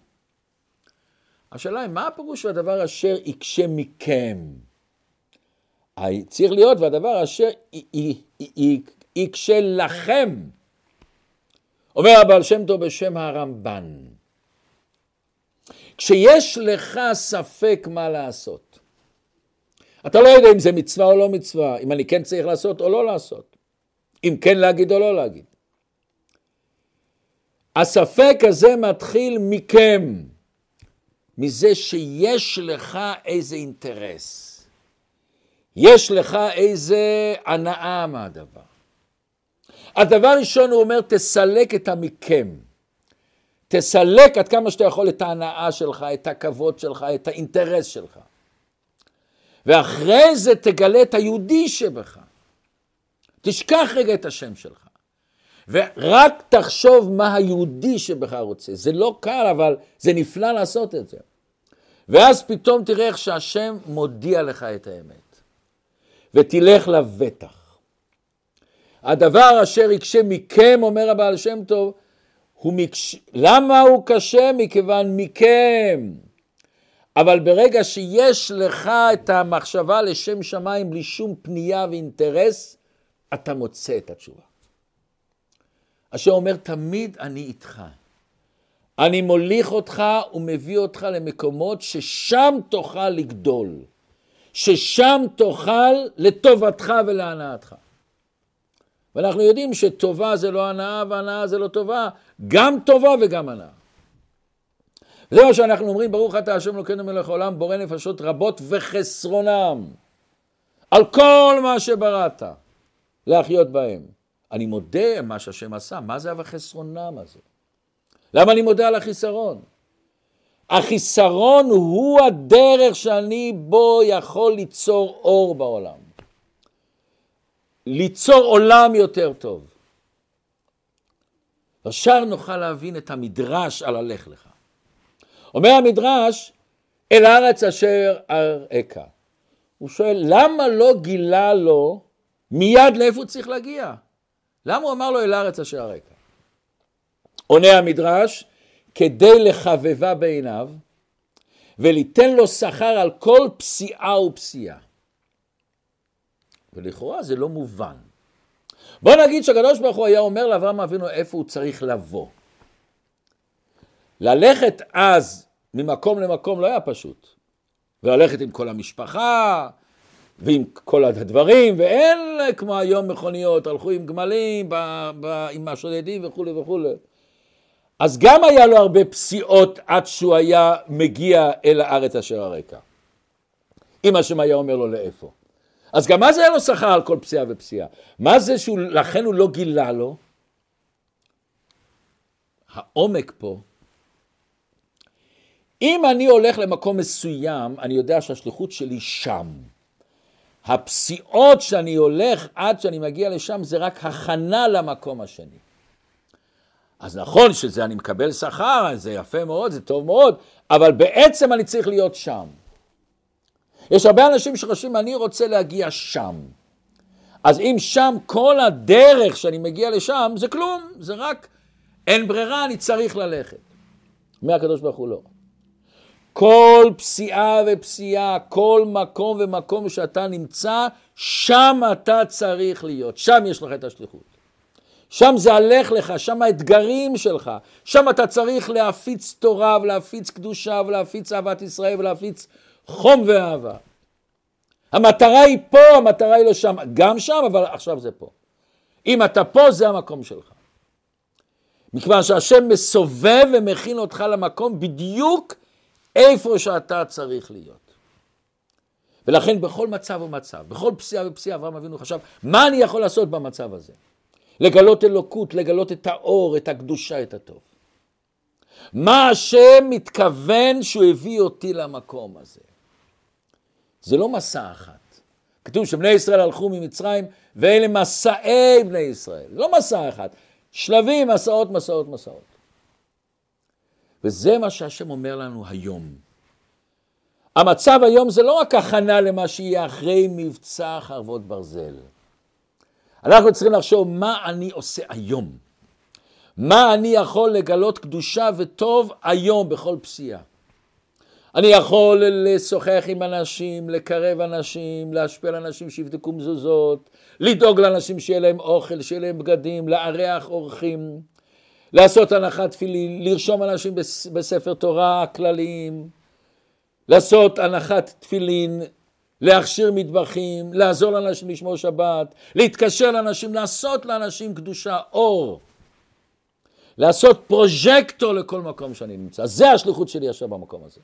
S1: השאלה היא, מה הפירוש והדבר אשר יקשה מכם? צריך להיות, והדבר אשר יקשה לכם. אומר הבעל שם טוב בשם הרמב"ן, כשיש לך ספק מה לעשות, אתה לא יודע אם זה מצווה או לא מצווה, אם אני כן צריך לעשות או לא לעשות, אם כן להגיד או לא להגיד. הספק הזה מתחיל מכם, מזה שיש לך איזה אינטרס, יש לך איזה הנאה מהדבר. הדבר ראשון הוא אומר, תסלק את המכם. תסלק עד כמה שאתה יכול את ההנאה שלך, את הכבוד שלך, את האינטרס שלך. ואחרי זה תגלה את היהודי שבך. תשכח רגע את השם שלך. ורק תחשוב מה היהודי שבך רוצה. זה לא קל, אבל זה נפלא לעשות את זה. ואז פתאום תראה איך שהשם מודיע לך את האמת. ותלך לבטח. הדבר אשר יקשה מכם, אומר הבעל שם טוב, הוא מקש... למה הוא קשה? מכיוון מכם. אבל ברגע שיש לך את המחשבה לשם שמיים בלי שום פנייה ואינטרס, אתה מוצא את התשובה. אשר אומר, תמיד אני איתך. אני מוליך אותך ומביא אותך למקומות ששם תוכל לגדול, ששם תוכל לטובתך ולהנאתך. ואנחנו יודעים שטובה זה לא הנאה והנאה זה לא טובה, גם טובה וגם הנאה. זה מה שאנחנו אומרים, ברוך אתה השם אלוקינו מלך העולם, בורא נפשות רבות וחסרונם, על כל מה שבראת, להחיות בהם. אני מודה מה שהשם עשה, מה זה החסרונם הזה? למה אני מודה על החיסרון? החיסרון הוא הדרך שאני בו יכול ליצור אור בעולם. ליצור עולם יותר טוב. ישר נוכל להבין את המדרש על הלך לך. אומר המדרש, אל הארץ אשר אראך. הוא שואל, למה לא גילה לו מיד לאיפה הוא צריך להגיע? למה הוא אמר לו אל הארץ אשר אראך? עונה המדרש, כדי לחבבה בעיניו, וליתן לו שכר על כל פסיעה ופסיעה. ולכאורה זה לא מובן. בוא נגיד שהקדוש ברוך הוא היה אומר לאברהם אבינו איפה הוא צריך לבוא. ללכת אז ממקום למקום לא היה פשוט. וללכת עם כל המשפחה, ועם כל הדברים, ואין כמו היום מכוניות, הלכו עם גמלים, ב, ב, עם השודדים וכולי וכולי. אז גם היה לו הרבה פסיעות עד שהוא היה מגיע אל הארץ אשר הרקע. אם השם היה אומר לו לאיפה. אז גם זה היה לו שכר על כל פסיעה ופסיעה? מה זה שהוא, לכן הוא לא גילה לו? העומק פה, אם אני הולך למקום מסוים, אני יודע שהשליחות שלי שם. הפסיעות שאני הולך עד שאני מגיע לשם זה רק הכנה למקום השני. אז נכון שזה אני מקבל שכר, זה יפה מאוד, זה טוב מאוד, אבל בעצם אני צריך להיות שם. יש הרבה אנשים שחושבים, אני רוצה להגיע שם. אז אם שם כל הדרך שאני מגיע לשם, זה כלום, זה רק אין ברירה, אני צריך ללכת. מהקדוש ברוך הוא לא. כל פסיעה ופסיעה, כל מקום ומקום שאתה נמצא, שם אתה צריך להיות, שם יש לך את השליחות. שם זה הלך לך, שם האתגרים שלך, שם אתה צריך להפיץ תורה ולהפיץ קדושה ולהפיץ אהבת ישראל ולהפיץ חום ואהבה. המטרה היא פה, המטרה היא לא שם, גם שם, אבל עכשיו זה פה. אם אתה פה, זה המקום שלך. מכיוון שהשם מסובב ומכין אותך למקום בדיוק איפה שאתה צריך להיות. ולכן בכל מצב ומצב, בכל פסיעה ופסיעה, אברהם אבינו חשב, מה אני יכול לעשות במצב הזה? לגלות אלוקות, לגלות את האור, את הקדושה, את הטוב. מה השם מתכוון שהוא הביא אותי למקום הזה? זה לא מסע אחת. כתוב שבני ישראל הלכו ממצרים, ואלה מסעי בני ישראל. לא מסע אחד, שלבים, מסעות, מסעות, מסעות. וזה מה שהשם אומר לנו היום. המצב היום זה לא רק הכנה למה שיהיה אחרי מבצע חרבות ברזל. אנחנו צריכים לחשוב מה אני עושה היום. מה אני יכול לגלות קדושה וטוב היום בכל פסיעה. אני יכול לשוחח עם אנשים, לקרב אנשים, להשפיע על אנשים שיבדקו מזוזות, לדאוג לאנשים שיהיה להם אוכל, שיהיה להם בגדים, לארח אורחים, לעשות הנחת תפילין, לרשום אנשים בספר תורה כלליים, לעשות הנחת תפילין, להכשיר מטבחים, לעזור לאנשים לשמור שבת, להתקשר לאנשים, לעשות לאנשים קדושה, אור. לעשות פרוז'קטור לכל מקום שאני נמצא. זה השליחות שלי עכשיו במקום הזה.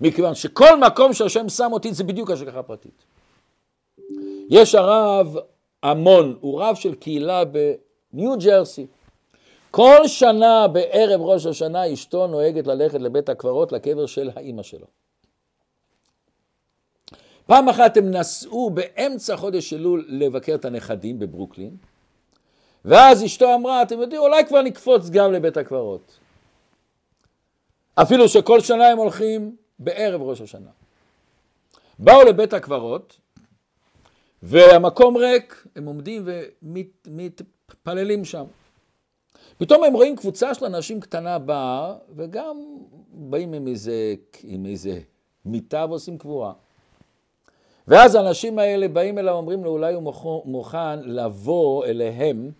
S1: מכיוון שכל מקום שהשם שם אותי זה בדיוק השגחה פרטית. יש הרב המון, הוא רב של קהילה בניו ג'רסי. כל שנה בערב ראש השנה אשתו נוהגת ללכת לבית הקברות לקבר של האימא שלו. פעם אחת הם נסעו באמצע חודש אלול לבקר את הנכדים בברוקלין, ואז אשתו אמרה, אתם יודעים, אולי כבר נקפוץ גם לבית הקברות. אפילו שכל שנה הם הולכים בערב ראש השנה. באו לבית הקברות, והמקום ריק, הם עומדים ומתפללים שם. פתאום הם רואים קבוצה של אנשים קטנה באה, וגם באים עם איזה, עם איזה מיטה ועושים קבורה. ואז האנשים האלה באים אליו, אומרים לו, אולי הוא מוכן לבוא אליהם,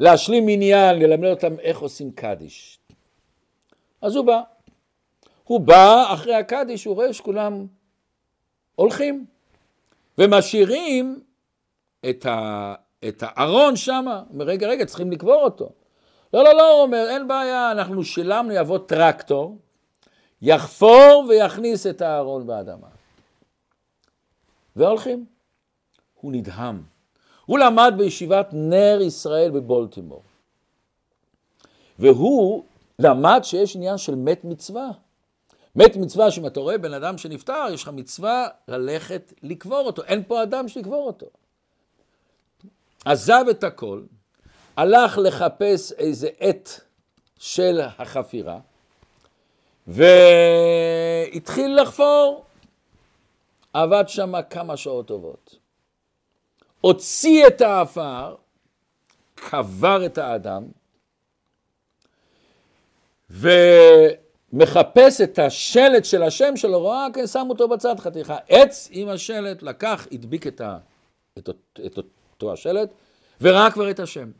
S1: להשלים עניין, ללמד אותם איך עושים קדיש. אז הוא בא. הוא בא אחרי הקדיש, הוא רואה שכולם הולכים ומשאירים את, ה, את הארון. הוא אומר, רגע, רגע, צריכים לקבור אותו. לא, לא, לא, הוא אומר, אין בעיה, אנחנו שילמנו, יבוא טרקטור, יחפור ויכניס את הארון באדמה. והולכים. הוא נדהם. הוא למד בישיבת נר ישראל בבולטימור. והוא למד שיש עניין של מת מצווה. מת מצווה שאם אתה רואה בן אדם שנפטר, יש לך מצווה ללכת לקבור אותו. אין פה אדם שיקבור אותו. עזב את הכל, הלך לחפש איזה עת של החפירה, והתחיל לחפור. עבד שם כמה שעות טובות. הוציא את האפר, קבר את האדם, ומחפש את השלט של השם שלו, רואה, כן, שם אותו בצד חתיכה. עץ עם השלט, לקח, הדביק את, ה, את, את אותו השלט, וראה כבר את השם.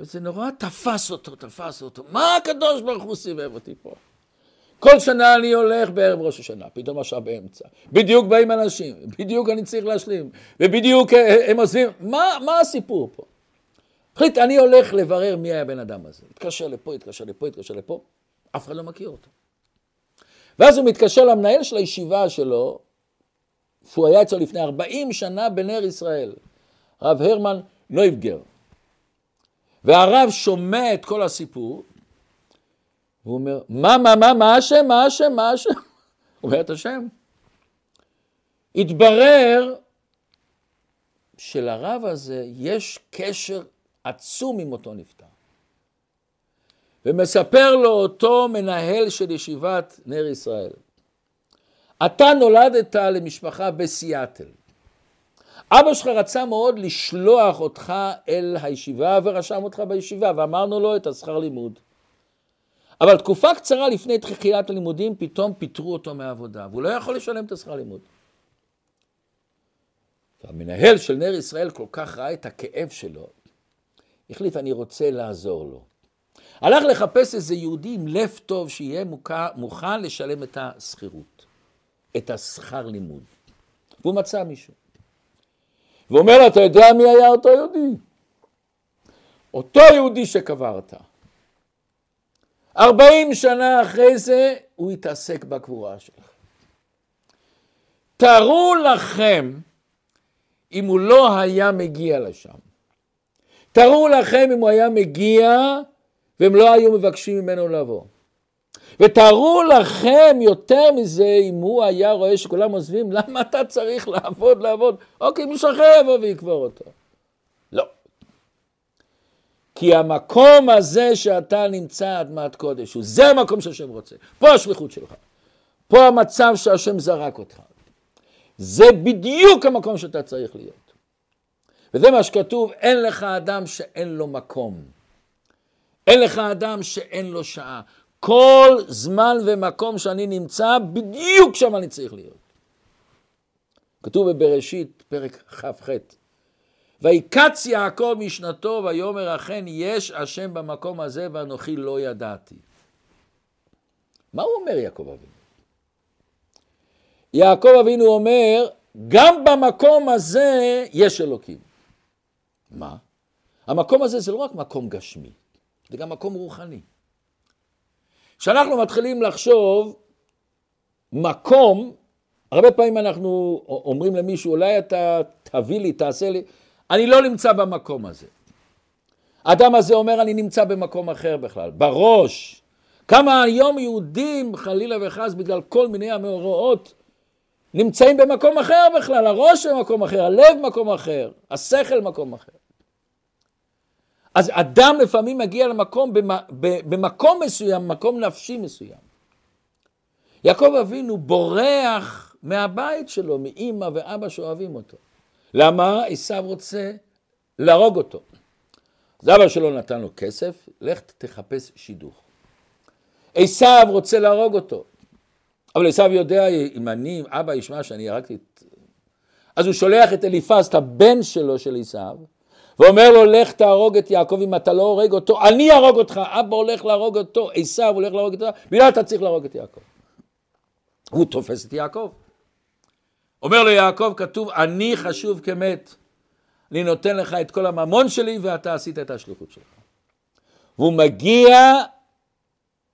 S1: וזה נורא תפס אותו, תפס אותו. מה הקדוש ברוך הוא סיבב אותי פה? כל שנה אני הולך בערב ראש השנה, פתאום עכשיו באמצע. בדיוק באים אנשים, בדיוק אני צריך להשלים, ובדיוק אה, הם עוזבים. מה, מה הסיפור פה? החליט, אני הולך לברר מי היה הבן אדם הזה. התקשר לפה, התקשר לפה, התקשר לפה, אף אחד לא מכיר אותו. ואז הוא מתקשר למנהל של הישיבה שלו, שהוא היה אצלו לפני 40 שנה בנר ישראל, הרב הרמן נויבגר. והרב שומע את כל הסיפור, והוא אומר, מה, מה, מה, מה השם, מה השם, מה השם? הוא אומר את השם. התברר שלרב הזה יש קשר עצום עם אותו נפטר. ומספר לו אותו מנהל של ישיבת נר ישראל, אתה נולדת למשפחה בסיאטל. אבא שלך רצה מאוד לשלוח אותך אל הישיבה ורשם אותך בישיבה, ואמרנו לו את השכר לימוד. אבל תקופה קצרה לפני תחילת הלימודים, פתאום פיטרו אותו מהעבודה, והוא לא יכול לשלם את השכר לימוד. והמנהל של נר ישראל כל כך ראה את הכאב שלו, החליט, אני רוצה לעזור לו. הלך לחפש איזה יהודי עם לב טוב שיהיה מוכן לשלם את השכירות, את השכר לימוד. והוא מצא מישהו. והוא אומר לו, אתה יודע מי היה אותו יהודי? אותו יהודי שקברת. ארבעים שנה אחרי זה הוא התעסק בקבורה שלך. תארו לכם אם הוא לא היה מגיע לשם. תארו לכם אם הוא היה מגיע והם לא היו מבקשים ממנו לבוא. ותארו לכם יותר מזה, אם הוא היה רואה שכולם עוזבים, למה אתה צריך לעבוד, לעבוד? אוקיי, מישהו אחר יבוא ויקבור אותו. כי המקום הזה שאתה נמצא אדמת קודש, זה המקום שהשם רוצה. פה השליחות שלך. פה המצב שהשם זרק אותך. זה בדיוק המקום שאתה צריך להיות. וזה מה שכתוב, אין לך אדם שאין לו מקום. אין לך אדם שאין לו שעה. כל זמן ומקום שאני נמצא, בדיוק שם אני צריך להיות. כתוב בבראשית, פרק כ"ח, ויקץ יעקב משנתו ויאמר אכן יש השם במקום הזה ואנוכי לא ידעתי. מה הוא אומר יעקב אבינו? יעקב אבינו אומר, גם במקום הזה יש אלוקים. מה? המקום הזה זה לא רק מקום גשמי, זה גם מקום רוחני. כשאנחנו מתחילים לחשוב מקום, הרבה פעמים אנחנו אומרים למישהו, אולי אתה תביא לי, תעשה לי, אני לא נמצא במקום הזה. האדם הזה אומר, אני נמצא במקום אחר בכלל, בראש. כמה היום יהודים, חלילה וחס, בגלל כל מיני המאורעות, נמצאים במקום אחר בכלל, הראש במקום אחר, הלב במקום אחר, השכל במקום אחר. אז אדם לפעמים מגיע למקום, במקום מסוים, מקום נפשי מסוים. יעקב אבינו בורח מהבית שלו, מאימא ואבא שאוהבים אותו. למה? עשיו רוצה להרוג אותו. אז אבא שלו נתן לו כסף, לך תחפש שידוך. עשיו רוצה להרוג אותו. אבל עשיו יודע, אם אני, אבא ישמע שאני הרגתי את... אז הוא שולח את אליפז, את הבן שלו של עשיו, ואומר לו, לך תהרוג את יעקב, אם אתה לא הורג אותו, אני אהרוג אותך, אבא הולך להרוג אותו, עשיו הולך להרוג אותו, בגלל אתה צריך להרוג את יעקב. הוא תופס את יעקב. אומר לו יעקב, כתוב, אני חשוב כמת. אני נותן לך את כל הממון שלי ואתה עשית את השליחות שלך. והוא מגיע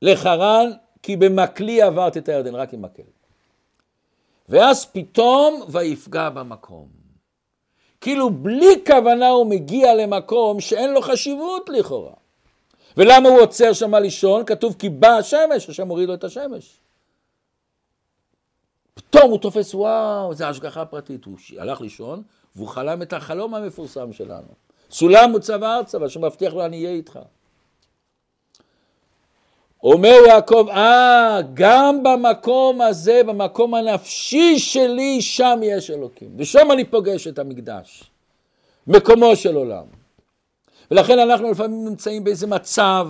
S1: לחרן כי במקלי עברת את הירדן, רק עם מקל. ואז פתאום ויפגע במקום. כאילו בלי כוונה הוא מגיע למקום שאין לו חשיבות לכאורה. ולמה הוא עוצר שם לישון? כתוב כי בא השמש, השם הוריד לו את השמש. פתאום הוא תופס, וואו, זה השגחה פרטית. הוא הלך לישון, והוא חלם את החלום המפורסם שלנו. סולם מוצב ארצה, והשם מבטיח לו, אני אהיה איתך. אומר יעקב, אה, גם במקום הזה, במקום הנפשי שלי, שם יש אלוקים. ושם אני פוגש את המקדש. מקומו של עולם. ולכן אנחנו לפעמים נמצאים באיזה מצב,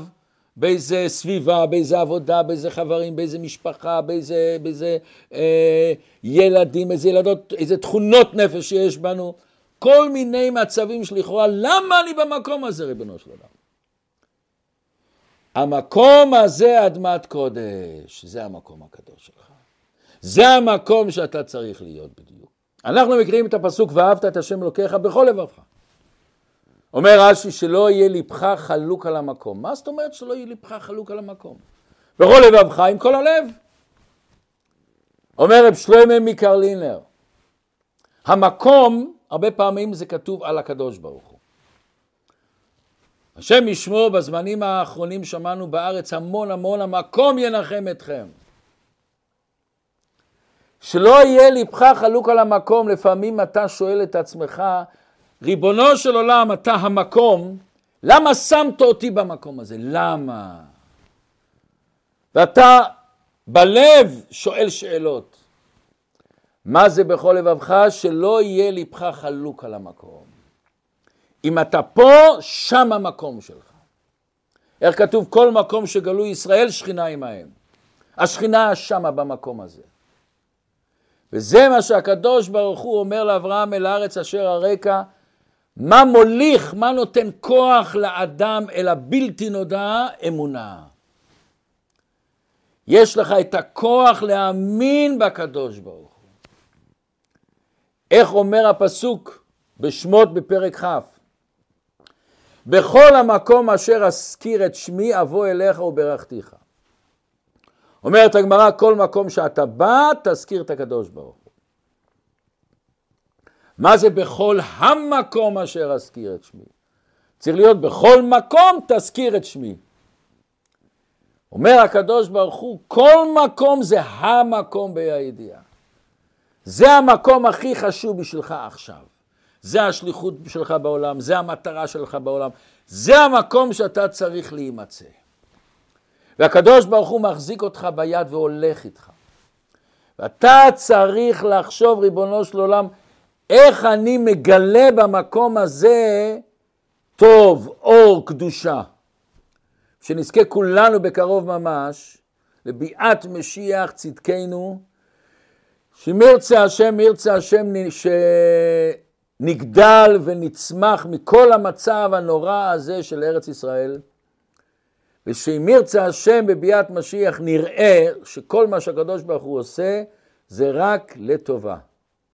S1: באיזה סביבה, באיזה עבודה, באיזה חברים, באיזה משפחה, באיזה, באיזה אה, ילדים, איזה ילדות, איזה תכונות נפש שיש בנו, כל מיני מצבים שלכאורה, למה אני במקום הזה, ריבונו של עולם? המקום הזה אדמת קודש, זה המקום הקדוש שלך. זה המקום שאתה צריך להיות בדיוק. אנחנו מכירים את הפסוק ואהבת את השם אלוקיך בכל לבבך. אומר רש"י שלא יהיה ליבך חלוק על המקום. מה זאת אומרת שלא יהיה ליבך חלוק על המקום? בכל לבבך עם כל הלב. אומר רב שלמה מקרלינר, המקום, הרבה פעמים זה כתוב על הקדוש ברוך הוא. השם ישמור, בזמנים האחרונים שמענו בארץ המון המון, המקום ינחם אתכם. שלא יהיה ליבך חלוק על המקום, לפעמים אתה שואל את עצמך, ריבונו של עולם, אתה המקום, למה שמת אותי במקום הזה? למה? ואתה בלב שואל שאלות. מה זה בכל לבבך? שלא יהיה ליבך חלוק על המקום. אם אתה פה, שם המקום שלך. איך כתוב? כל מקום שגלו ישראל, שכינה עמהם. השכינה שמה במקום הזה. וזה מה שהקדוש ברוך הוא אומר לאברהם אל הארץ אשר הרקע, מה מוליך, מה נותן כוח לאדם אל הבלתי נודע? אמונה. יש לך את הכוח להאמין בקדוש ברוך הוא. איך אומר הפסוק בשמות בפרק כ'? בכל המקום אשר אזכיר את שמי אבוא אליך וברכתיך. אומרת הגמרא, כל מקום שאתה בא, תזכיר את הקדוש ברוך. מה זה בכל המקום אשר אזכיר את שמי? צריך להיות בכל מקום תזכיר את שמי. אומר הקדוש ברוך הוא, כל מקום זה המקום בידיעה. זה המקום הכי חשוב בשבילך עכשיו. זה השליחות שלך בעולם, זה המטרה שלך בעולם, זה המקום שאתה צריך להימצא. והקדוש ברוך הוא מחזיק אותך ביד והולך איתך. ואתה צריך לחשוב, ריבונו של עולם, איך אני מגלה במקום הזה טוב, אור, קדושה. שנזכה כולנו בקרוב ממש לביאת משיח צדקנו, שמרצה השם, מרצה השם, שנגדל ונצמח מכל המצב הנורא הזה של ארץ ישראל, ושאם ירצה השם בביאת משיח נראה שכל מה שהקדוש ברוך הוא עושה זה רק לטובה.